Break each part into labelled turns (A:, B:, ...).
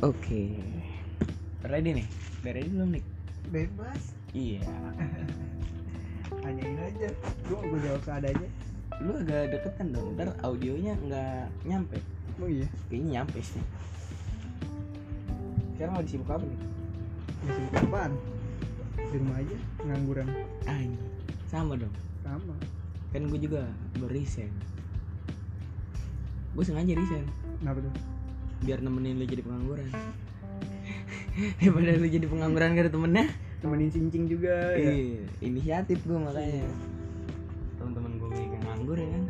A: Oke. Ready nih? Udah ready belum nih?
B: bebas
A: Iya.
B: tanyain aja gue gue jawab seadanya
A: Lu agak deketan dong. Ntar audionya nggak nyampe.
B: oh iya
A: Kayaknya nyampe sih. Sekarang lagi sibuk apa nih?
B: masih apaan di rumah aja pengangguran
A: Anjing. Sama dong.
B: sama
A: Kan gue juga berisen. Gue sengaja resign
B: kenapa tuh
A: biar nemenin lu jadi pengangguran. Daripada lu jadi pengangguran gak ada temennya.
B: temenin cincing juga ya
A: Iya, inisiatif gue makanya. Teman-teman gue yang nganggur ya kan.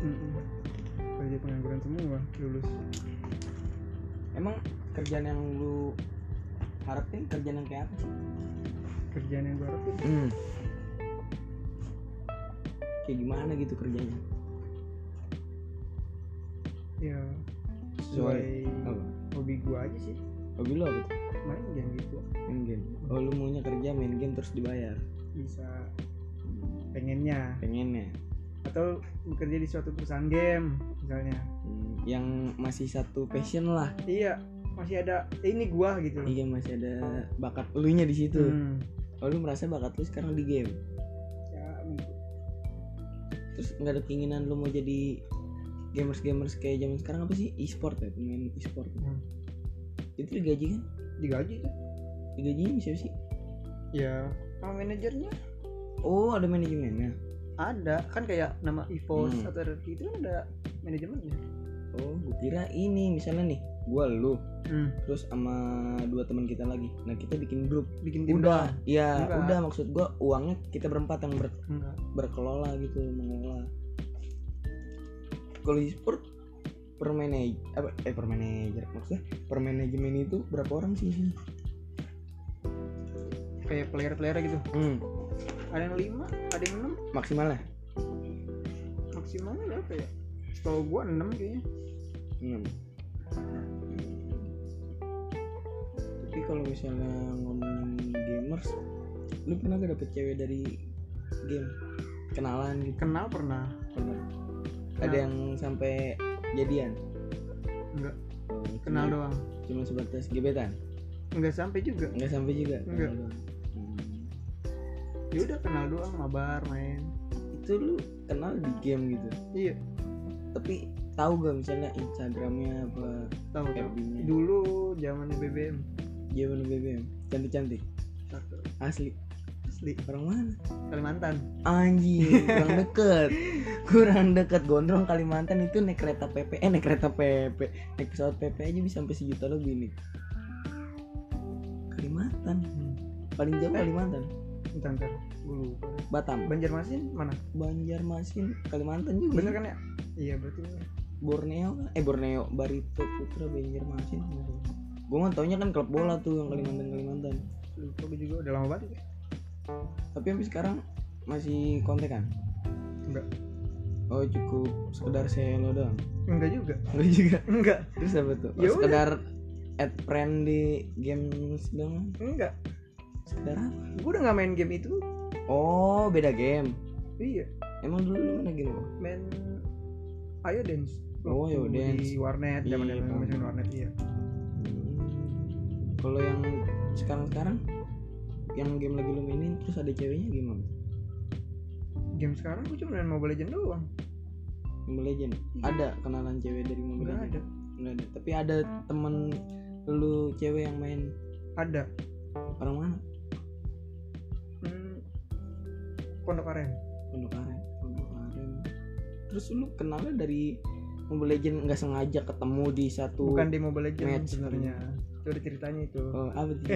B: Kerja pengangguran semua lulus
A: Emang kerjaan yang lu harapin kerjaan yang kayak apa sih?
B: kerjaan yang gue harapin
A: Hmm. Kayak gimana gitu kerjanya?
B: ya
A: Sesuai
B: sesuai
A: apa?
B: Hobi gue aja sih
A: Hobi lu apa
B: main game gitu
A: Main game. Oh lu maunya kerja main game terus dibayar?
B: bisa pengennya
A: Pengennya?
B: atau bekerja di suatu perusahaan game misalnya
A: Hmm, yang masih satu passion lah.
B: iya masih ada eh, ini gua gitu
A: Iya masih ada bakat lu nya di situ.
B: Hmm.
A: Oh lu merasa bakat lu sekarang di game.
B: Ya, gitu.
A: Terus nggak ada keinginan lu mau jadi gamers gamers kayak zaman sekarang apa sih? E-sport ya pemain e-sport.
B: Hmm.
A: itu digaji kan?
B: Digaji tuh
A: digajinya bisa sih?
B: Ya. Sama manajernya?
A: Oh ada manajemennya?
B: Ada. Kan kayak nama EVOS
A: Hmm.
B: atau RRQ itu kan ada manajemennya.
A: Oh gue kira ini misalnya nih gua lu.
B: Hmm.
A: terus sama dua teman kita lagi. Nah kita bikin grup.
B: Bikin tim
A: udah. ya
B: Enggak.
A: udah. Maksud gua uangnya kita berempat yang ber-
B: enggak.
A: berkelola gitu mengelola kalau e-sport per manajer apa eh per manajer maksudnya per manajemen itu berapa orang sih sini?
B: Kayak player player gitu?
A: Hmm,
B: ada yang lima ada yang enam?
A: Maksimalnya.
B: Maksimalnya berapa ya? Kalau gua enam kayaknya.
A: Enam. Tapi kalau misalnya ngomongin gamers lu pernah gak dapet cewek dari game? Kenalan gitu.
B: Kenal pernah.
A: Pernah. Ada yang sampai jadian?
B: Enggak.
A: Oh,
B: kenal
A: cuma-
B: doang.
A: cuma sebatas gebetan?
B: Enggak sampai juga.
A: Nggak sampai juga?
B: Enggak.
A: Hmm.
B: ya udah kenal doang mabar main.
A: Itu lu kenal di game gitu?
B: Iya.
A: Tapi tahu gak misalnya instagramnya apa
B: tahu dulu zamannya BBM
A: Jaman BBM cantik cantik asli
B: asli
A: orang mana
B: Kalimantan
A: anjing kurang deket kurang deket gondrong Kalimantan itu naik kereta PP eh naik kereta PP naik pesawat PP aja bisa sampai sejuta lebih nih Kalimantan paling jauh
B: Eh.
A: Kalimantan
B: Bentar, bentar. Lupa.
A: Batam
B: Banjarmasin mana?
A: Banjarmasin Kalimantan juga
B: Bener kan ya? Iya berarti bener.
A: Borneo eh Borneo Barito Putra Banjarmasin gue nggak taunya kan klub bola tuh yang Kalimantan Kalimantan
B: Lupa gue juga udah lama banget ya.
A: Tapi sampai sekarang masih kontekan
B: Enggak.
A: oh cukup sekedar selo doang
B: Enggak juga.
A: enggak juga
B: Enggak.
A: terus apa tuh oh, sekedar add friend di games doang
B: Enggak.
A: sekedar apa
B: Gue udah gak main game itu.
A: oh beda game
B: Iya.
A: emang dulu lu mana game apa?
B: Main Ayo Dance.
A: Oh, Ayo Dance.
B: Di warnet,
A: Iya,
B: zaman zaman masih warnet iya.
A: Hmm. kalau yang sekarang sekarang yang game lagi lu mainin terus ada ceweknya gimana
B: Game sekarang gue cuma main Mobile Legend doang.
A: Mobile Legend ada kenalan cewek dari Mobile Legend
B: ada.
A: Nggak ada tapi ada temen lu cewek yang main
B: Ada.
A: orang mana
B: Hmm. Pondok Aren.
A: Pondok Aren Pondok Aren terus lu kenalnya dari Mobile Legend nggak sengaja ketemu di satu
B: Bukan di Mobile Legend sebenarnya. Itu ada ceritanya itu.
A: oh apa tuh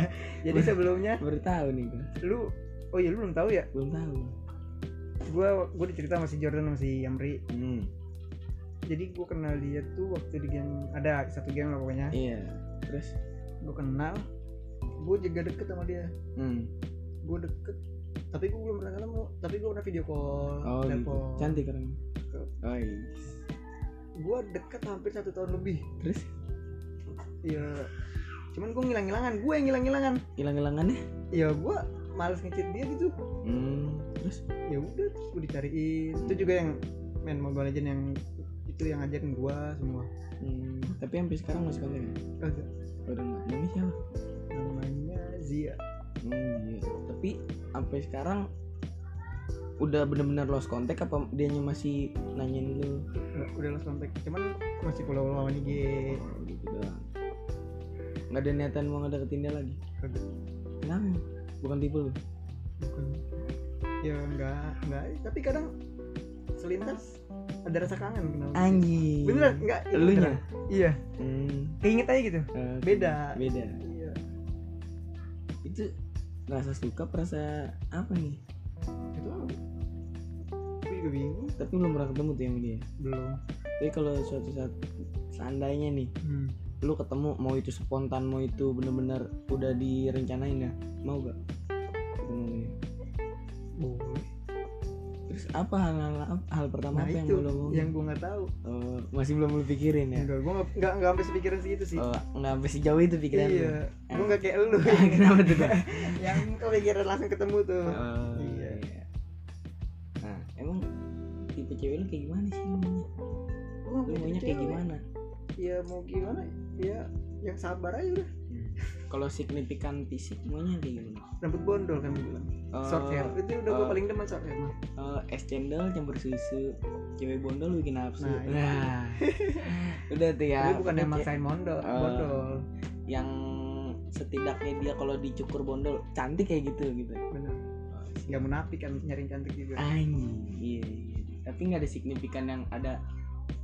B: Jadi sebelumnya
A: baru tahu nih gua
B: lu Oh iya lu belum tahu ya?
A: belum tahu
B: Gue gue dicerita sama si Jordan sama si Yamri.
A: hmm.
B: Jadi gue kenal dia tuh waktu di game ada satu game lah pokoknya.
A: iya terus
B: Gue kenal, gue juga deket sama dia.
A: hmm.
B: Gue deket, tapi gue belum pernah ketemu. Tapi gue pernah video call,
A: oh gitu cantik kan oh iya.
B: Gue deket hampir satu tahun lebih.
A: terus
B: Iya. Cuman gue ngilang-ngilangan, gue yang ngilang-ngilangan.
A: hilang-hilangannya
B: Ya gue males ngechat dia gitu.
A: hmm. terus
B: Ya udah, terus gue dicariin. Itu juga yang main Mobile Legend yang itu yang ngajarin gua semua
A: Hmm, tapi sampai sekarang masih kontak ya?
B: kagak
A: Udah enggak. Namanya siapa?
B: namanya Zia
A: Hmm, iya. Tapi sampai sekarang udah bener-bener lost kontak apa dianya masih nanyain lu
B: Nggak, udah lost kontak cuman masih follow lawan IG
A: Oh, gitu doang. Nggak ada niatan mau ngedeketin dia lagi.
B: kagak
A: Kenapa? Bukan tipe lu.
B: bukan ya enggak enggak tapi kadang selintas ada rasa kangen kenal
A: Anjing.
B: beneran enggak ini
A: Elunya?
B: iya
A: Hmm.
B: keinget aja gitu
A: eh,
B: Beda.
A: Beda.
B: iya
A: Itu rasa suka perasa apa nih?
B: itu apa? aku juga bingung
A: Tapi belum pernah ketemu tuh yang dia.
B: belum
A: Tapi kalau suatu saat seandainya nih
B: hmm.
A: Lu ketemu mau itu spontan mau itu bener-bener udah direncanain ya? Mau gak ketemu dia
B: boleh
A: terus apa hal hal, hal pertama
B: nah
A: apa yang belum
B: yang gua nggak tahu.
A: Oh, masih belum lu pikirin ya?
B: Enggak gua nggak nggak sampai sepikiran segitu sih.
A: Oh, nggak sampai sejauh itu pikiran lu?
B: iya gua nggak kayak lu.
A: Kenapa tuh
B: yang kepikiran langsung ketemu tuh.
A: Oh,
B: Iya.
A: iya. nah emang tipe cewek lu kayak gimana sih? Lu maunya lu maunya kayak
B: cewek.
A: gimana?
B: ya? Mau gimana ya yang sabar aja udah.
A: Kalau signifikan fisik maunya kayak gimana?
B: Rambut bondol kan bilang.
A: Oh,
B: short hair. Itu udah gua
A: oh.
B: paling demen short hair mah.
A: eh, es cendol campur susu. Cewek bondol bikin nafsu
B: Nah, iya.
A: nah. Udah tuh ya
B: Tapi bukan yang maksain mondol
A: Oh.
B: bondol.
A: yang setidaknya dia kalau dicukur bondol cantik kayak gitu gitu.
B: Bener. Nggak munafik kan nyari cantik juga.
A: Anjing iya, iya. tapi nggak ada signifikan yang ada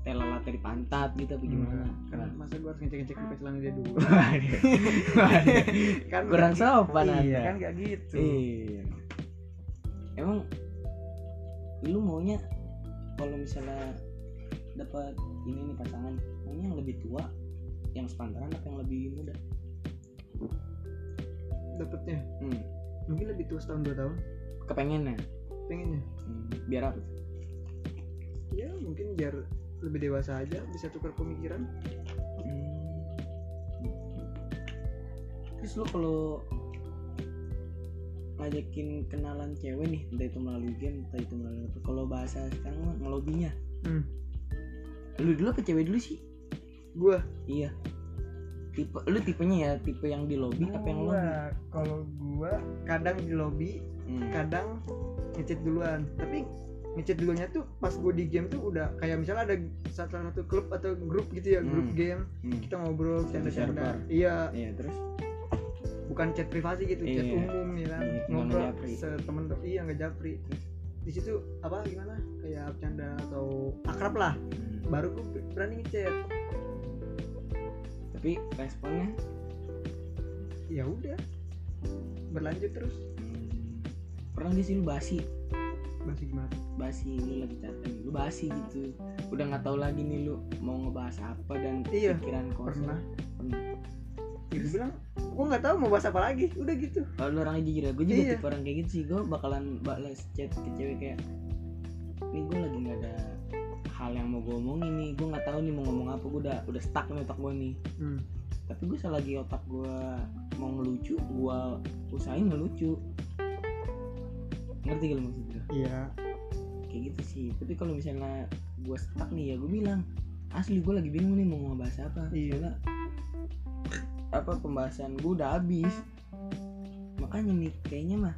A: telalat dari pantat gitu apa gimana?
B: Enggak. kan masa gua harus ngecek ngecek buka celana dia dulu? Kan
A: kurang sopan
B: iya kan nggak gitu.
A: Iya. Emang lu maunya kalau misalnya dapat ini nih pasangan maunya yang lebih tua yang sepantaran apa yang lebih muda?
B: Dapetnya?
A: Hmm.
B: mungkin lebih tua setahun dua tahun.
A: Kepengennya?
B: Pengennya.
A: Hmm. biar apa
B: ya mungkin biar lebih dewasa aja bisa tukar pemikiran.
A: Terus lu kalau ngajakin kenalan cewek nih, entah itu melalui game, entah itu melalui apa. Kalau bahasa sekarang mah ngelobinya.
B: Hmm.
A: Lu dulu apa cewek dulu sih?
B: gua
A: Iya. Tipe lu tipenya ya, tipe yang di lobby apa yang lobby?
B: Kalau gua kadang di lobby
A: Hmm.
B: kadang ngechat duluan tapi ngechat duluannya tuh pas gue di game tuh udah kayak misalnya ada salah satu klub atau grup gitu ya grup
A: Hmm.
B: game
A: Hmm.
B: kita ngobrol canda-canda iya.
A: Iya, terus?
B: Bukan chat privasi gitu chat
A: Iya.
B: umum ya kan?
A: Iya,
B: ngobrol setemen iya nggak japri. Di situ apa gimana? Kayak bercanda atau akrab lah.
A: Hmm.
B: baru gue berani ngechat.
A: Tapi responnya?
B: Ya udah. Berlanjut terus.
A: Hmm, pernah di sini basi?
B: Masih gimana
A: basi lu lagi chatting lu basi gitu. Udah nggak tahu lagi nih lu mau ngebahas apa dan
B: Iya,
A: pikiran kosong.
B: pernah.
A: Pernah.
B: Ya, gue bilang gue nggak tahu mau bahas apa lagi. Udah gitu.
A: Kalau lu orangnya jujur ya gue juga
B: Iya.
A: tipe orang kayak gitu sih. Gue bakalan balas chat ke cewek kayak nih gue lagi nggak ada hal yang mau gue omongin nih. Gue nggak tahu nih mau ngomong apa. Gue udah udah stuck nih otak gue nih.
B: Hmm.
A: tapi gue selagi otak gue mau ngelucu gue usahain ngelucu. Ngerti gak lu maksud gue
B: iya
A: kayak gitu sih. Tapi kalau misalnya gue stuck nih ya gue bilang asli gue lagi bingung nih mau ngebahas apa.
B: Iya.
A: Soalnya apa pembahasan gue udah habis. Makanya nih kayaknya mah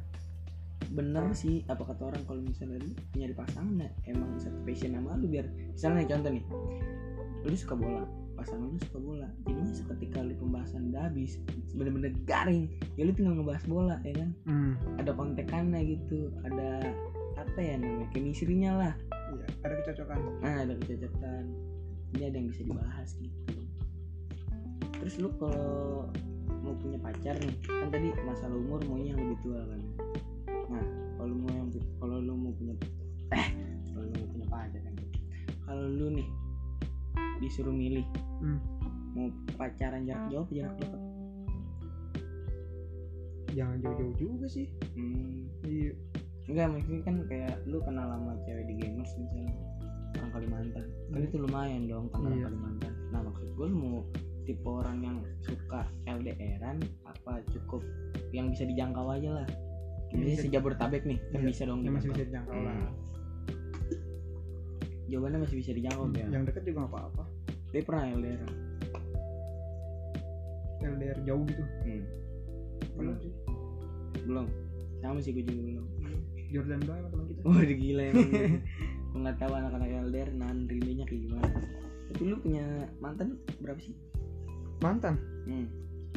A: bener sih apa kata orang kalau misalnya lu nyari pasangan ya emang satu passion sama lu biar misalnya nih contoh nih. Lu suka bola pasangan lu suka bola. Jadinya seketika lu pembahasan udah habis bener-bener garing ya lu tinggal ngebahas bola ya kan?
B: Hmm.
A: ada kontekannya gitu ada apa ya namanya chemistry-nya lah.
B: Iya ada kecocokan.
A: Nah ada kecocokan. Ini ada yang bisa dibahas gitu. Terus lu kalau mau punya pacar nih kan tadi masalah umur maunya yang lebih tua kan. Nah kalau mau yang kalau lu mau punya eh kalau lu mau punya pacar kan. Kalau lu nih disuruh milih
B: Hmm.
A: mau pacaran jarak jauh apa jarak dekat?
B: Jangan jauh-jauh juga sih.
A: Hmm,
B: iya
A: enggak maksudnya kan kayak lu kenal sama cewek di gamers misalnya orang Kalimantan. Kan
B: Hmm.
A: itu lumayan dong kenal
B: Iya.
A: Kalimantan. Nah maksud gue lu mau tipe orang yang suka LDRan apa cukup yang bisa dijangkau aja lah.
B: Yang
A: Misalnya
B: bisa-
A: sejabodetabek nih kan
B: Iya,
A: bisa dong
B: yang masih
A: dijangkau.
B: bisa dijangkau lah.
A: Hmm. jawabannya masih bisa dijawab ya
B: yang deket juga nggak apa-apa.
A: Tapi pernah LDR
B: LDR jauh gitu.
A: Hmm.
B: belum. sih.
A: Belum. Sama sih gue juga belum
B: Jordan doang emang teman kita.
A: Wah udah gila emang Gue gak tau anak-anak LDR nahan rindunya kayak gimana. Tapi lu punya mantan berapa sih?
B: mantan?
A: Hmm.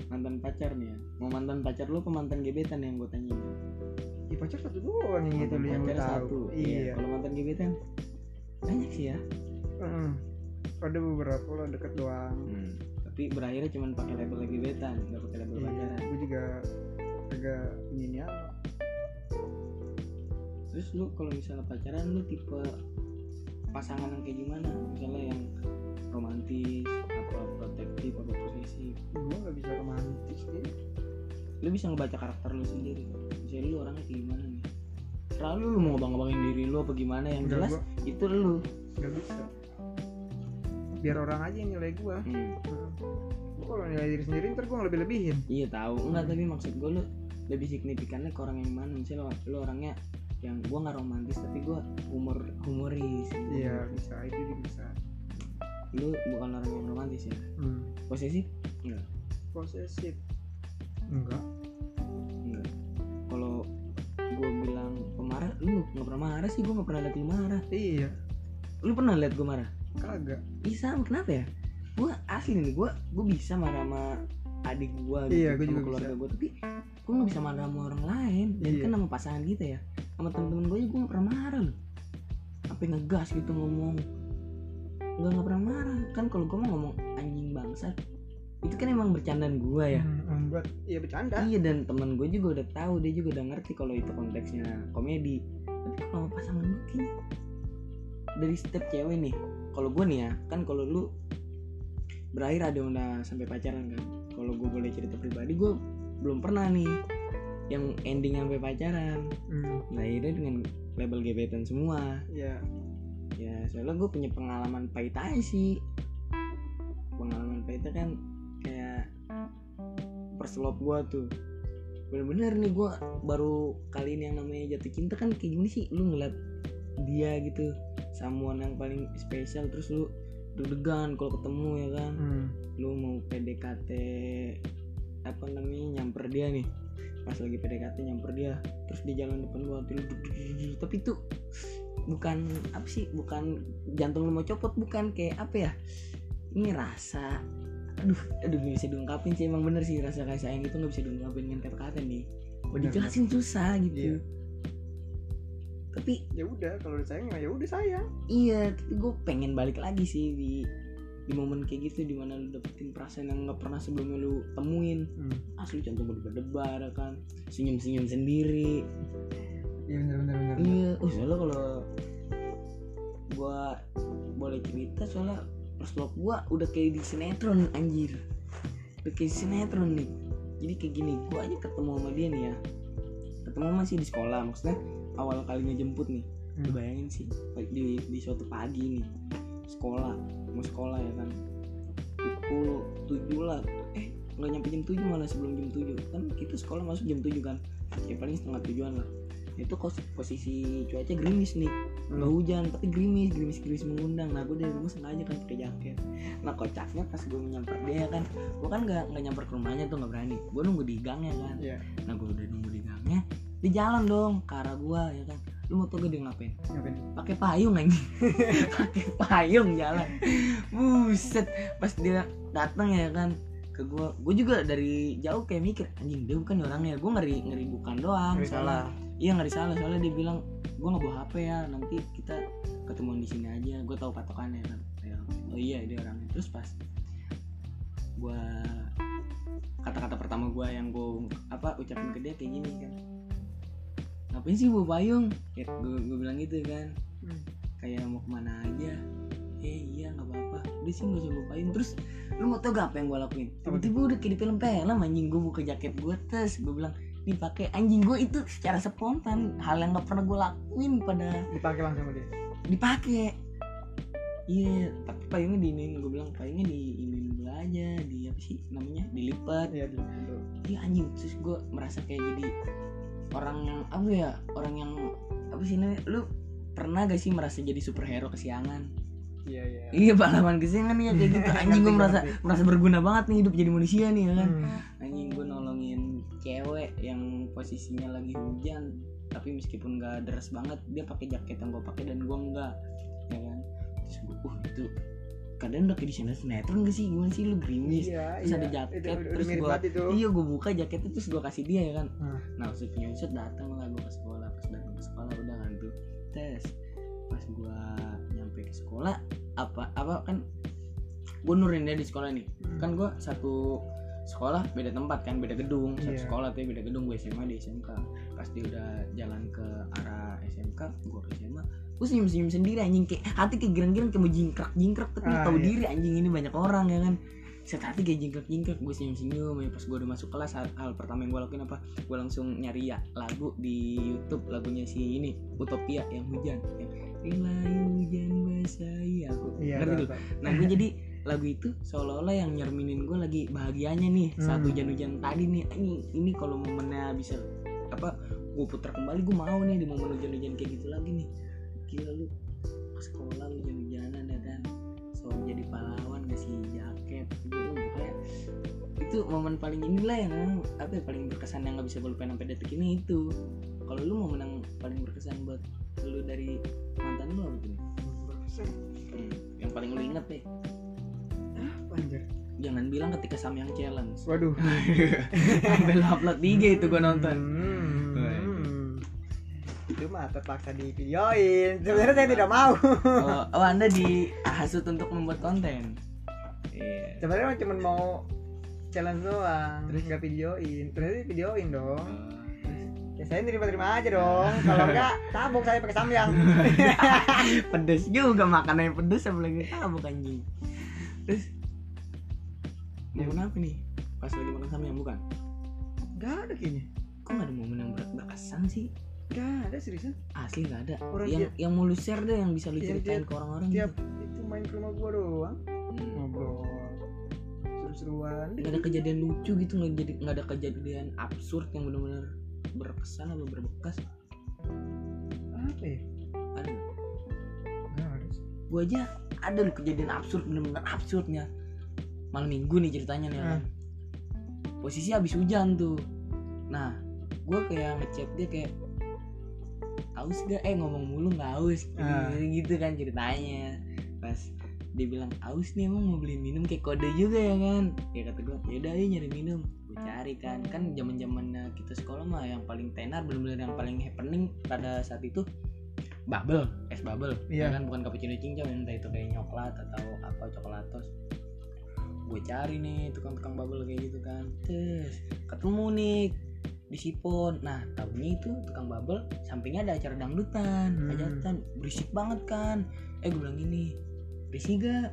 A: Mantan pacar nih ya. Mau mantan pacar lu apa mantan gebetan yang gue tanya
B: ya pacar satu doang yang itu lu yang
A: pacar
B: tahu.
A: satu.
B: Iya
A: Kalau mantan gebetan Banyak sih ya.
B: Heeh. ada beberapa lah deket doang.
A: Hmm. Tapi berakhirnya cuma pakai label gebetan Gak pakai label
B: iya
A: pacaran.
B: gue juga agak ini ya
A: Terus lu kalau misalnya pacaran lu tipe pasangan yang kayak gimana? Misalnya yang romantis apa protektif apa posesif?
B: Gue nggak bisa romantis deh
A: lu bisa ngebaca karakter lu sendiri. Misalnya lu orangnya kayak gimana nih? Selalu lu mau ngebang-ngebangin diri lu apa gimana? Yang jelas
B: gua.
A: itu lu.
B: Nggak bisa. Biar orang aja yang nilai gue
A: hmm.
B: gue kalau nilai diri sendiri ntar gue lebih lebihin
A: iya tahu. Enggak tapi maksud gue lu lebih signifikannya ke orang yang mana? Misalnya lu, lu orangnya yang gua nggak romantis tapi gua humor humoris
B: iya bisa itu juga bisa.
A: Lu bukan orang yang romantis ya?
B: Hmm.
A: posesif? Enggak.
B: Posesif. Enggak.
A: Enggak. Kalau gua bilang pemarah lu nggak pernah marah sih gua nggak pernah liat lu marah.
B: Iya.
A: Lu pernah liat gua marah?
B: Kagak.
A: Bisa kenapa ya? Gue asli nih gue gue bisa marah sama adik gue
B: Iya, gua
A: sama
B: juga
A: keluarga gue tapi gue nggak bisa marah sama orang lain. Dan
B: Iya.
A: kan sama pasangan kita ya sama temen-temen gue gue nggak pernah marah loh. Apa ngegas gitu ngomong. Nggak nggak pernah marah. Kan kalau gue mau ngomong anjing bangsa itu kan emang bercandaan gue ya.
B: Hmm, membuat iya bercanda.
A: Iya dan temen gue juga udah tahu dia juga udah ngerti kalau itu konteksnya komedi. Tapi kalau sama pasangan gue kayaknya dari setiap cewek nih kalau gue nih ya kan kalau lu berakhir ada udah sampai pacaran kan. Kalau gue boleh cerita pribadi gue belum pernah nih yang ending sampai pacaran.
B: Hmm.
A: nah itu dengan label gebetan semua.
B: Ya.
A: Ya soalnya gue punya pengalaman pahit aja sih. Pengalaman pahitnya kan kayak love gue tuh. Bener-bener nih gue baru kali ini yang namanya jatuh cinta kan kayak gini sih. Lu ngeliat dia gitu someone yang paling spesial terus lu deg-degan kalau ketemu ya kan?
B: Hmm.
A: lu mau PDKT apa namanya nyamper dia nih pas lagi PDKT nyamper dia terus di jalan depan gua tapi itu bukan apa sih bukan jantung lu mau copot bukan kayak apa ya ini rasa aduh aduh nggak bisa diungkapin sih emang bener sih rasa kasih sayang itu nggak bisa diungkapin dengan kata-kata nih. Mau dijelasin susah gitu.
B: Iya.
A: tapi
B: ya udah kalau udah sayang ya udah sayang.
A: Iya tapi gue pengen balik lagi sih di di momen kayak gitu di mana lu dapetin perasaan yang nggak pernah sebelumnya lu temuin.
B: Hmm.
A: asli jantung gue berdebar ya kan. Senyum senyum sendiri.
B: Iya bener bener bener.
A: Iya oh soalnya kalau gue boleh cerita soalnya first love gue udah kayak di sinetron anjir. Udah kayak di sinetron nih. Jadi kayak gini gue aja ketemu sama dia nih ya. Ketemu masih di sekolah maksudnya awal kalinya jemput nih.
B: Hmm.
A: Lu bayangin sih di, di suatu pagi nih sekolah mau sekolah ya kan. Pukul 7 lah. Eh nggak nyampe jam 7 malah sebelum jam 7 kan kita sekolah masuk jam 7 kan. Ya paling setengah tujuan lah. Itu kos posisi cuaca gerimis nih. Nggak hujan tapi gerimis gerimis gerimis mengundang. Nah gue dari rumah sengaja kan pakai jaket. Nah kocaknya pas gue nyamper dia kan gue kan nggak nggak nyamper ke rumahnya tuh nggak berani. Gue nunggu di gangnya kan.
B: Iya.
A: nah gue udah nunggu di gangnya di jalan dong ke arah gue ya kan lu mau tau gue dia ngapain?
B: Ngapain?
A: Pakai payung anjing. Pakai payung jalan. Buset. Pas dia datang ya kan ke gua. Gua juga dari jauh kayak mikir anjing dia bukan orangnya. Gua ngeri ngeri bukan doang
B: Ngeri
A: soalnya. iya ngeri salah. Soalnya dia bilang gua nggak bawa hp ya nanti kita ketemuan di sini aja. Gua tahu patokannya kan. Ya, oh iya dia orangnya. Terus pas gua kata-kata pertama gua yang gua apa ucapin ke dia kayak gini kan ngapain sih bawa payung? Ya gua, gua bilang gitu kan.
B: Hmm.
A: kayak mau ke mana aja? Eh iya nggak apa-apa. Udah sih nggak usah bawa payung. Terus lu mau tau gak apa yang gue lakuin? Tiba-tiba udah kayak di film film anjing gue buka jaket gue tes gue bilang dipakai anjing gue itu secara spontan hal yang nggak pernah gue lakuin pada
B: dipakai langsung sama dia?
A: Dipakai iya tapi payungnya diinin. Gue bilang payungnya diinin dulu aja di apa sih namanya? Dilipat.
B: Iya dulu.
A: iya anjing. Terus gue merasa kayak jadi orang yang apa ya orang yang apa sih namanya lu pernah gak sih merasa jadi superhero kesiangan?
B: Iya iya.
A: Iya pahlawan kesiangan ya kayak gitu. Anjing gue merasa merasa berguna banget nih hidup jadi manusia nih ya kan?
B: Hmm.
A: anjing gue nolongin cewek yang posisinya lagi hujan tapi meskipun gak deras banget dia pakai jaket yang gue pakai dan gue enggak ya kan? Terus gue uh itu kadang udah kayak di sinetron sinetron gak sih? Gimana sih? Lu gerimis.
B: Iya
A: terus
B: iya.
A: ada jaket,
B: Itu
A: terus gua-
B: itu.
A: Iya gue buka jaketnya terus gue kasih dia ya kan?
B: Hmm.
A: nah punya usut datang lah gue ke sekolah. Pas datang ke sekolah udah kan tuh. Tes. Pas gue nyampe ke sekolah apa apa kan gue nurin dia di sekolah nih.
B: Hmm.
A: kan gue satu sekolah beda tempat kan beda gedung. Satu
B: Iya.
A: sekolah tuh beda gedung gue SMA di SMK pas dia udah jalan ke arah SMK gue ke SMA gue senyum senyum sendiri anjing. Kayak hati kayak girang-girang kayak mau jingkrak jingkrak tapi
B: Ah,
A: tahu
B: iya.
A: diri anjing. Ini banyak orang ya kan? Set hati kayak jingkrak jingkrak gue senyum senyum ya pas gue udah masuk kelas hal, hal pertama yang gue lakuin apa? Gue langsung nyari ya lagu di YouTube lagunya si ini Utopia yang hujan. Yang hujan basahi aku
B: iya
A: ngerti
B: tahu.
A: Nah gue jadi lagu itu seolah-olah yang nyerminin gue lagi bahagianya nih saat
B: Hmm.
A: hujan-hujan tadi nih. Ini ini kalau momennya bisa apa gue putar kembali gue mau nih di momen hujan-hujan kayak gitu lagi nih gila lu ke sekolah hujan-hujanan ya kan? So jadi pahlawan ngasih jaket gitu. Pokoknya itu momen paling inilah yang apa ya, paling berkesan yang nggak bisa gue lupain sampai detik ini itu. Kalau lu momen yang paling berkesan buat lu dari mantan lu apa tuh?
B: Berkesan.
A: Hmm, yang paling lu inget deh.
B: Apa anjir?
A: Jangan bilang ketika Samyang challenge.
B: Waduh.
A: Sampai lu upload di IG itu gua nonton.
B: Hmm. Itu mah terpaksa di videoin sebenarnya saya tidak mau.
A: Oh, oh anda dihasut untuk membuat konten? Iya.
B: Sebenarnya cuma mau challenge doang terus? nggak videoin terus videoin dong.
A: Oh,
B: ya saya terima-terima aja dong. Kalau enggak tabok saya pakai samyang.
A: Pedes juga makanan yang pedes apalagi tabuk anjing. Terus? Momen apa nih? Pas lagi makan Samyang bukan?
B: Nggak ada kayaknya.
A: Kok gak ada momen yang ber- berkesan sih
B: nggak ada seriusan.
A: Asli gak ada.
B: Orang
A: yang yang mau lu share deh yang bisa lu ceritain
B: tiap-
A: ke orang-orang
B: tiap itu main ke rumah gua doang.
A: Gitu. Hmm.
B: ngobrol. Seru-seruan.
A: Nggak ada kejadian lucu gitu nggak jadi nggak ada kejadian absurd yang benar-benar berkesan atau berbekas.
B: Apa ya?
A: Ada
B: nggak? Ada sih.
A: gue aja ada loh kejadian absurd bener-bener absurdnya. Malam minggu nih ceritanya nih kan. posisi habis hujan tuh. Nah gue kayak ngechat dia kayak aus gak eh ngomong mulu nggak aus
B: Ah.
A: gitu kan ceritanya. Pas dia bilang aus nih emang mau beli minum? Kayak kode juga ya kan. Ya kata gue yaudah ayo nyari minum. Gue cari kan. Kan zaman zamannya kita sekolah mah yang paling tenar bener-bener yang paling happening pada saat itu bubble es bubble.
B: Iya.
A: ya kan bukan cappuccino cincau entah itu kayak coklat atau apa coklatos gue cari nih tukang-tukang bubble kayak gitu kan. Terus ketemu nih di Sipon nah tahunya itu tukang bubble sampingnya ada acara dangdutan.
B: Hmm.
A: hajatan berisik banget kan? Eh gue bilang gini risih gak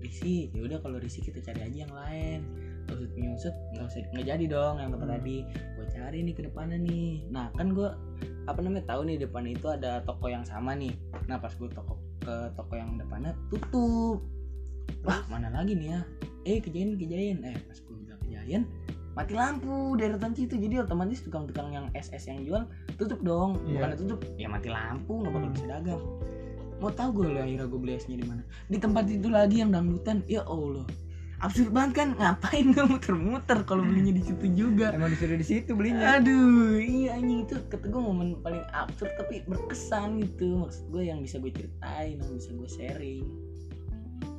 A: risih ya udah kalau risih kita cari aja yang lain. Usut punya usut nggak usah nggak jadi dong yang tempat
B: Hmm.
A: tadi. Gue cari nih ke depannya nih. Nah kan gue apa namanya tahu nih depan itu ada toko yang sama nih. Nah pas gue toko ke toko yang depannya tutup. Wah mana lagi nih ya? Eh kejadian kejadian eh pas gue udah kejadian mati lampu deretan situ. Jadi otomatis tukang-tukang yang SS yang jual tutup dong.
B: Iya.
A: bukan tutup ya mati lampu nggak bakal
B: Hmm.
A: bisa dagang. Mau tahu gue lah akhirnya gue beli esnya di mana? Di tempat itu lagi yang dangdutan. Ya allah. Absurd banget kan? Ngapain gue muter-muter kalau belinya di situ juga?
B: Emang disuruh di situ belinya?
A: Aduh iya anjing. Itu kata gue momen paling absurd tapi berkesan gitu. Maksud gue yang bisa gue ceritain yang bisa gue sharing.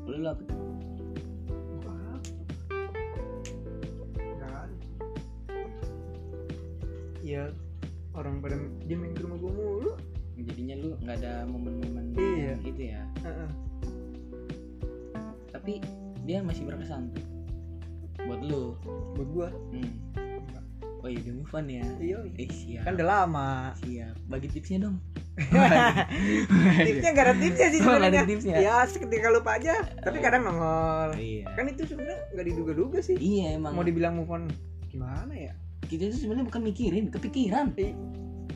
A: Lu apa tuh?
B: Ya orang pada dia main ke rumah gua mulu.
A: Jadinya lu nggak ada momen-momen
B: Iya.
A: gitu ya?
B: Heeh.
A: tapi dia masih berkesan buat lu.
B: Buat gua.
A: Hmm. oh iya udah move on ya?
B: Iya.
A: Eh siap.
B: Kan udah lama.
A: Siap. Bagi tipsnya dong.
B: Tipsnya nggak ada tipsnya sih
A: Oh,
B: sebenarnya.
A: tipsnya?
B: Ya seketika lupa aja. Tapi kadang nongol.
A: Iya.
B: Kan itu sebenarnya nggak diduga-duga sih.
A: Iya emang.
B: Mau dibilang move on gimana ya
A: kita itu sebenarnya bukan mikirin kepikiran.
B: I-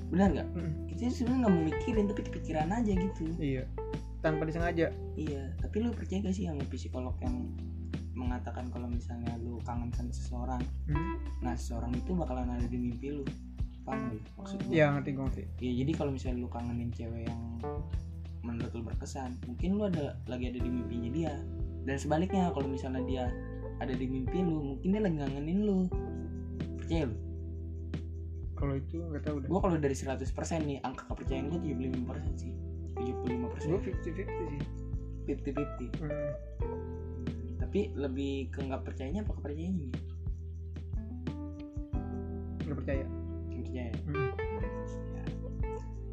A: benar nggak?
B: Mm.
A: kita itu sebenarnya nggak mau mikirin tapi kepikiran aja gitu.
B: Iya. Tanpa disengaja.
A: Iya tapi lu percaya gak sih sama psikolog yang mengatakan kalau misalnya lu kangen sama seseorang?
B: Hmm.
A: nah seseorang itu bakalan ada di mimpi lu. Paham lu maksud gue
B: Iya ngerti gue ngerti.
A: ya jadi kalau misalnya lu kangenin cewek yang menurut lu berkesan mungkin lu ada lagi ada di mimpinya dia. Dan sebaliknya kalau misalnya dia ada di mimpi lu mungkin dia lagi ngangenin lu percaya lu
B: Kalau itu nggak tahu deh.
A: gue kalau dari 100% nih angka kepercayaan gue 75% sih 75%
B: Gue fifty fifty sih.
A: 50-50
B: Hmm.
A: tapi lebih ke nggak percayanya apa kepercayaannya nih
B: Nggak percaya.
A: Nggak percaya
B: Hmm.
A: Ya.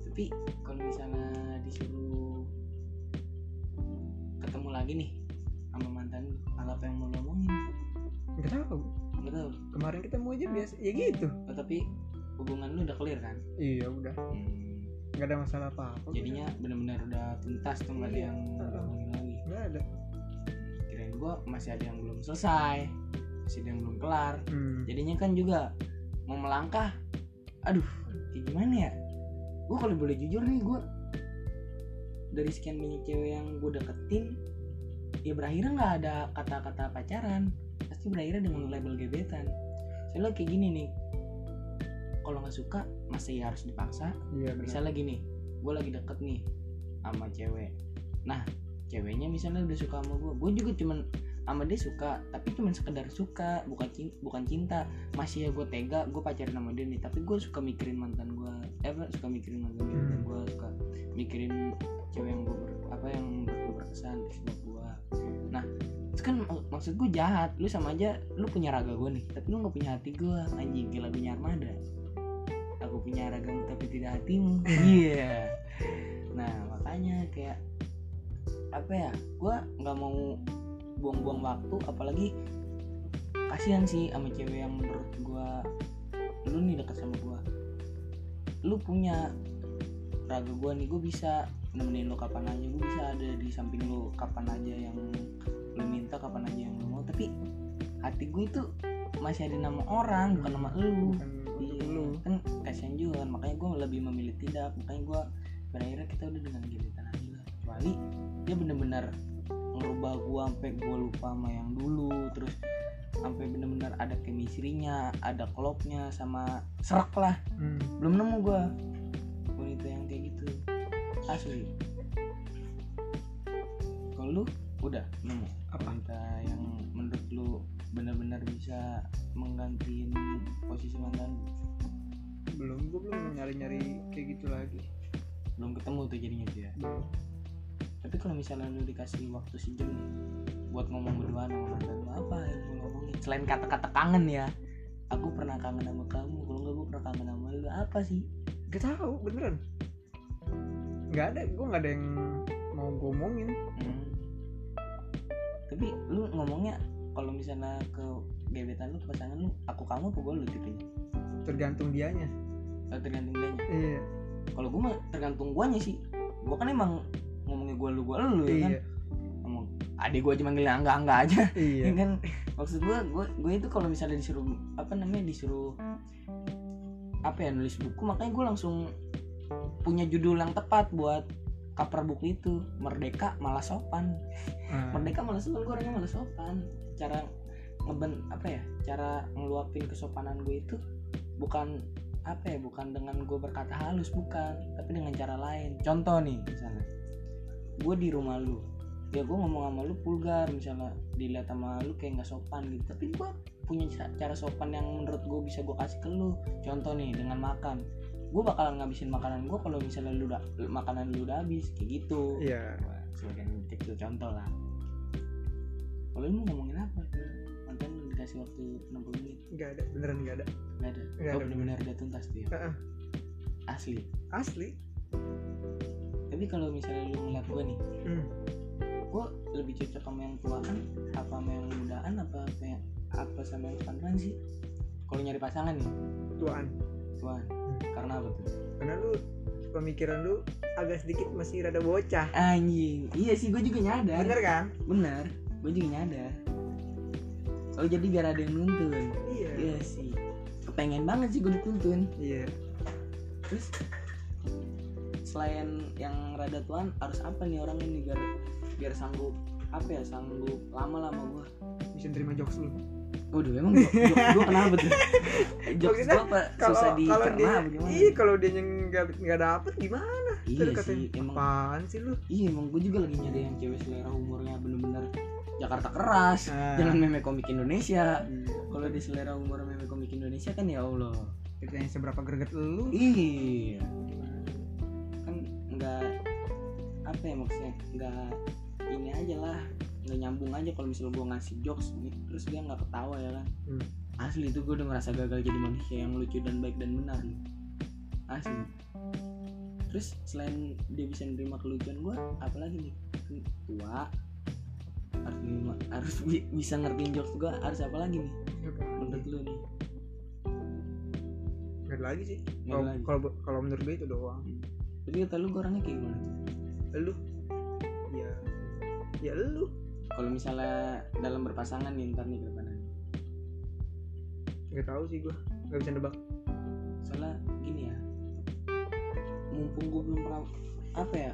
A: tapi kalau misalnya disuruh ketemu lagi nih sama mantan apa yang mau lo omongin
B: Nggak tahu. Kemarin kita mau aja biasa. Ya gitu.
A: Oh, tapi hubungan lu udah clear kan
B: Iya udah.
A: Hmm,
B: Nggak ada masalah apa apa.
A: jadinya benar-benar udah tuntas tuh nggak ada
B: Iya.
A: yang ngomongin lagi
B: nggak ada.
A: kirain gua masih ada yang belum selesai masih ada yang belum kelar
B: Hmm.
A: jadinya kan juga mau melangkah aduh kayak gimana ya gue kalau boleh jujur nih gue dari sekian banyak cewek yang gue deketin ya berakhirnya nggak ada kata-kata pacaran pasti berakhirnya dengan label gebetan soalnya kayak gini nih kalau nggak suka masih harus dipaksa
B: Iya benar.
A: misalnya gini gue lagi deket nih sama cewek nah ceweknya misalnya udah suka sama gue gue juga cuman sama dia suka tapi cuman sekedar suka bukan cinta, bukan cinta masih ya gue tega gue pacaran sama dia nih tapi gue suka mikirin mantan gue eh apa, suka mikirin mantan gue
B: Hmm.
A: gue suka mikirin cewek yang gue maksud gue jahat. Lu sama aja lu punya raga gue nih tapi lu nggak punya hati gue anjing kayak lagunya Armada aku punya ragamu tapi tidak hatimu. Iya. Nah makanya kayak apa ya gue nggak mau buang-buang waktu apalagi kasihan sih sama cewek yang menurut gue lu nih deket sama gue lu punya raga gue nih gue bisa nemenin lu kapan aja gue bisa ada di samping lu kapan aja yang lu minta kapan aja yang lu mau tapi hati gue itu masih ada nama orang bukan nama lu.
B: Bukan
A: Iya,
B: lu.
A: kan kasihan juga kan makanya gue lebih memilih tidak makanya gue berakhirnya kita udah dengan gebetan aja lah. Kecuali dia bener-bener ngerubah gue sampai gue lupa sama yang dulu terus sampai bener-bener ada chemistry-nya ada klopnya sama serak lah.
B: Hmm.
A: belum nemu gue wanita yang kayak gitu. Asli. Kalau lu udah nemu
B: Apa?
A: wanita yang menurut lu benar-benar bisa menggantiin posisi mantan lu?
B: Belum. Gue belum nyari-nyari kayak gitu lagi.
A: belum ketemu tuh jadinya ya
B: Belum.
A: tapi kalau misalnya lu dikasih waktu sejam nih buat ngomong berdua sama mantan lu apa yang lu ngomongin selain kata-kata kangen ya aku pernah kangen sama kamu kalau nggak gue pernah kangen sama lu apa sih
B: Gak tahu beneran. Gak ada. Gue nggak ada yang mau gue omongin.
A: Hmm. Tapi lu ngomongnya kalau misalnya ke gebetan lu ke pasangan lu aku kamu apa gue lu gitu
B: Tergantung dianya.
A: tergantung dia
B: Iya.
A: kalau gue mah tergantung guanya sih gue kan emang ngomongnya gue lu gue lu ya kan
B: Iya.
A: ngomong adik gue aja manggilnya angga angga aja
B: Iya.
A: ya kan maksud gue gue gue itu kalau misalnya disuruh apa namanya disuruh apa ya nulis buku makanya gue langsung punya judul yang tepat buat cover buku itu. Merdeka malah sopan.
B: Ah.
A: merdeka malah sopan gue orangnya malah sopan. Cara ngeben apa ya cara ngeluapin kesopanan gue itu bukan apa ya bukan dengan gue berkata halus bukan tapi dengan cara lain. Contoh nih misalnya. Gue di rumah lu. Ya gue ngomong sama lu vulgar misalnya dilihat sama lu kayak nggak sopan gitu. Tapi gue punya ca- cara sopan yang menurut gue bisa gue kasih ke lu. Contoh nih dengan makan gue bakalan ngabisin makanan gue kalau misalnya lu udah makanan lu udah habis kayak gitu
B: Iya.
A: Wah, sebagai kecil contoh lah kalau lu mau ngomongin apa mantan lu dikasih waktu 60 menit
B: Gak ada. Beneran gak ada.
A: nggak ada
B: Nggak ada.
A: benar-benar udah tuntas tuh ya
B: Heeh.
A: asli
B: Asli.
A: tapi kalau misalnya lu ngeliat gue nih
B: Hmm.
A: gue lebih cocok sama yang tuaan apa sama yang mudaan apa apa yang apa sama yang sepantaran sih kalau nyari pasangan nih
B: Tuan.
A: tuan karena apa tuh?
B: Karena lu pemikiran lu agak sedikit masih rada bocah.
A: anjing. Iya sih gue juga nyadar.
B: Bener kan?
A: bener. Gue juga nyadar. Oh jadi biar ada yang nuntun.
B: Iya.
A: iya sih. Kepengen banget sih gue dituntun.
B: Iya.
A: terus selain yang rada tuan harus apa nih orang ini biar biar sanggup apa ya sanggup lama-lama gua?
B: Bisa terima jokes lu
A: Waduh emang jok, jok gua kenapa tuh? Jok
B: Maksudnya,
A: gua apa
B: kalau
A: susah
B: kalau dia
A: gimana?
B: iya kalau dia nggak nggak dapet gimana
A: Iya
B: Terus
A: sih, emang
B: apaan sih lu
A: iya emang gua juga lagi nyari yang cewek selera humornya bener-bener Jakarta keras,
B: Nah.
A: jangan meme komik Indonesia.
B: Iya.
A: Kalau di selera humor meme komik Indonesia kan ya Allah.
B: ceritanya seberapa greget lu
A: Iya. Kan nggak apa ya maksudnya nggak ini aja lah nggak nyambung aja kalau misalnya gua ngasih jokes nih, terus dia nggak ketawa ya kan?
B: Hmm.
A: asli itu gue udah merasa gagal jadi manusia yang lucu dan baik dan benar nih. asli. Terus selain dia bisa nerima kelucuan gue apalagi nih? Tua harus nerima, harus bi- bisa ngertiin jokes gue harus apa lagi nih? Menurut lu nih?
B: Nggak ada lagi sih. Kalau kalau menurut gue itu doang.
A: Jadi kata lu gue orangnya kayak gimana
B: lu? Ya ya lu
A: kalau misalnya dalam berpasangan nih ntar nih ke depan
B: nggak tahu sih gua. Nggak bisa nebak.
A: Soalnya gini ya mumpung gue belum pernah apa ya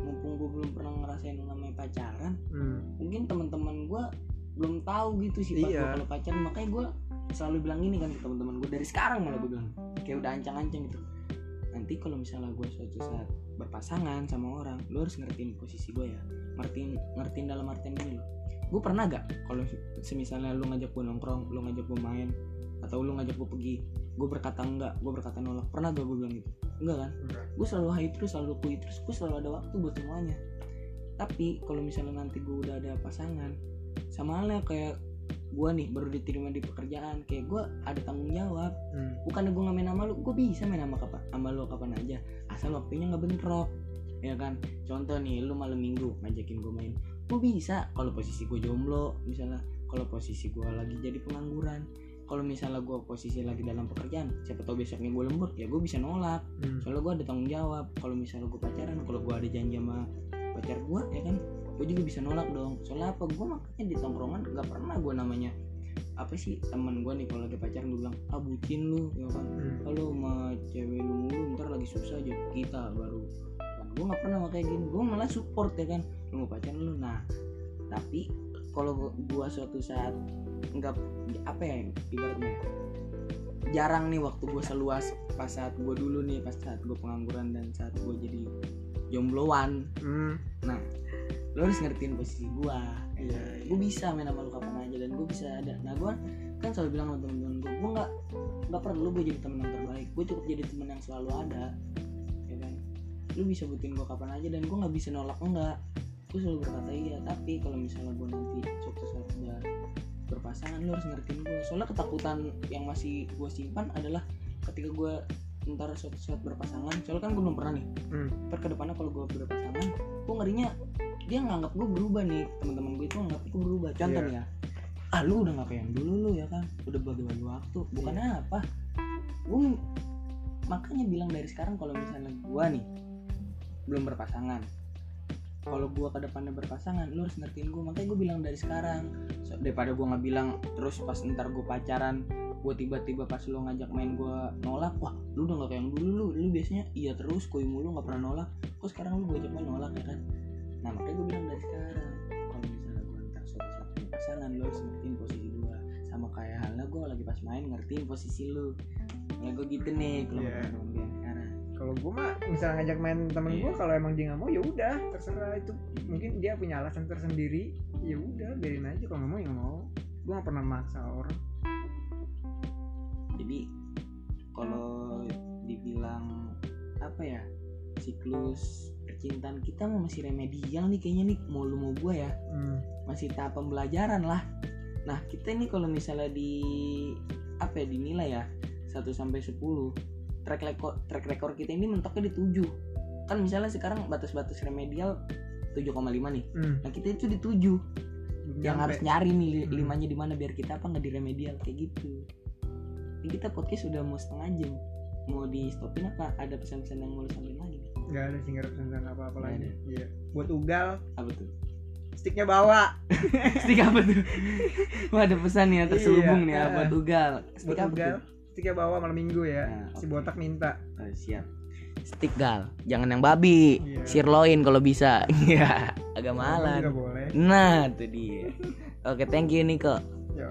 A: mumpung gue belum pernah ngerasain namanya pacaran
B: hmm.
A: mungkin teman-teman gue belum tahu gitu sih
B: Iya.
A: kalau pacaran. Makanya gue selalu bilang gini kan ke teman-teman gue dari sekarang malah gue bilang. Kayak udah ancang-ancang gitu nanti kalau misalnya gue suatu saat berpasangan sama orang lo harus ngertiin posisi gue ya. Ngertiin ngertiin dalam artian gini loh. Gue pernah gak kalau semisalnya lu ngajak gue nongkrong lu ngajak gue main atau lu ngajak gue pergi gue berkata enggak gue berkata nolak pernah gak gue bilang gitu? Enggak kan? Gue selalu hai terus selalu kui terus gue selalu ada waktu buat semuanya. Tapi kalau misalnya nanti gue udah ada pasangan sama halnya kayak gue nih baru diterima di pekerjaan kayak gue ada tanggung jawab.
B: Hmm.
A: bukan gue nggak main sama lu gue bisa main sama kapan sama lu kapan aja asal waktunya nggak bentrok ya kan? Contoh nih lu malam minggu ngajakin gue main gue bisa. Kalau posisi gue jomblo misalnya kalau posisi gue lagi jadi pengangguran kalau misalnya gue posisi lagi dalam pekerjaan siapa tahu besoknya gue lembur ya gue bisa nolak.
B: Hmm.
A: soalnya gue ada tanggung jawab. Kalau misalnya gue pacaran kalau gue ada janji sama pacar gue ya kan gue juga bisa nolak dong. Soalnya apa? Gue makanya di tongkrongan gak pernah gue namanya apa sih teman gue nih kalau lagi pacaran gue bilang ah bucin lu ya kan.
B: Hmm.
A: kalau sama cewek lu mulu ntar lagi susah aja. Kita baru kan gue nggak pernah kayak gini. Gue malah support ya kan. Lu mau pacaran lu? Nah tapi kalau gue suatu saat nggak apa ya ibaratnya jarang nih waktu gue seluas pas saat gue dulu nih pas saat gue pengangguran dan saat gue jadi jombloan.
B: Hmm.
A: Lo harus ngertiin posisi gue
B: Iya,
A: gue bisa main sama lu kapan aja dan gue bisa ada. Nah gue kan selalu bilang sama temen-temen gue gue nggak nggak perlu gue jadi temen yang terbaik. Gue cukup jadi temen yang selalu ada. Ya kan? Lu bisa butuhin gue kapan aja dan gue nggak bisa nolak enggak. Gue selalu berkata iya tapi kalau misalnya gue nanti suatu saat udah berpasangan lu harus ngertiin gue soalnya ketakutan yang masih gue simpan adalah ketika gue ntar suatu saat berpasangan. Soalnya kan gue belum pernah nih.
B: Hmm.
A: ntar ke depannya kalau gue berpasangan gue ngerinya dia nganggap gue berubah nih. Teman-teman gue itu nganggap gue berubah. Contoh nih ya. Ah lu udah nggak kayak yang dulu lu ya kan? Udah bagi-bagi waktu. Bukannya apa? Gue makanya bilang dari sekarang kalau misalnya gue nih belum berpasangan kalau gue ke depannya berpasangan lu harus ngertiin gue makanya gue bilang dari sekarang So, daripada gue nggak bilang terus pas ntar gue pacaran gue tiba-tiba pas lu ngajak main gue nolak wah lu udah gak kayak yang dulu lu lu biasanya iya terus koi mulu nggak pernah nolak. Kok sekarang lu gue ajak main nolak ya kan? Nah makanya gue bilang dari sekarang kalau misalnya gue ntar suatu saat pasangan lu harus ngertiin posisi gue sama kayak halnya gue lagi pas main ngertiin posisi lu. Ya gue gitu nih kalau yeah. temen gue sekarang
B: kalau gue mah misalnya ngajak main temen
A: Iya.
B: gue kalau emang dia nggak mau ya udah terserah. Itu mungkin dia punya alasan tersendiri. Ya udah biarin aja. Kalau nggak mau ya nggak mau. Gue nggak pernah maksa orang.
A: Jadi kalau dibilang apa ya siklus percintaan kita mah masih remedial nih kayaknya nih mau lu mau gue ya.
B: Hmm.
A: masih tahap pembelajaran lah. Nah kita ini kalau misalnya di apa ya dinilai ya 1 sampai 10 track record track record kita ini mentoknya di 7 kan misalnya sekarang batas-batas remedial 7,5 nih.
B: Hmm.
A: nah kita itu di 7 yang harus nyari nih
B: Hmm.
A: limanya di mana biar kita apa nggak di remedial kayak gitu. Ini kita podcast sudah mau setengah jam. Mau di stopin apa? Ada pesan-pesan yang mau lu sampaikan lagi?
B: Nggak ada sih nggak ada pesan apa apa
A: Nggak
B: lagi iya. Buat ugal
A: apa tuh?
B: sticknya bawa.
A: Stick apa tuh? Wah ada pesan ya terselubung
B: Iya,
A: nih ya
B: ah.
A: buat ugal. Stick
B: buat
A: apa
B: ugal?
A: tuh
B: sticknya bawa malam minggu ya.
A: Nah,
B: si botak minta.
A: Oh, siap. Stick gal. Jangan yang babi.
B: Iya.
A: sirloin kalau bisa. Iya agak
B: boleh.
A: Nah itu dia. Oke thank you Niko.
B: Ya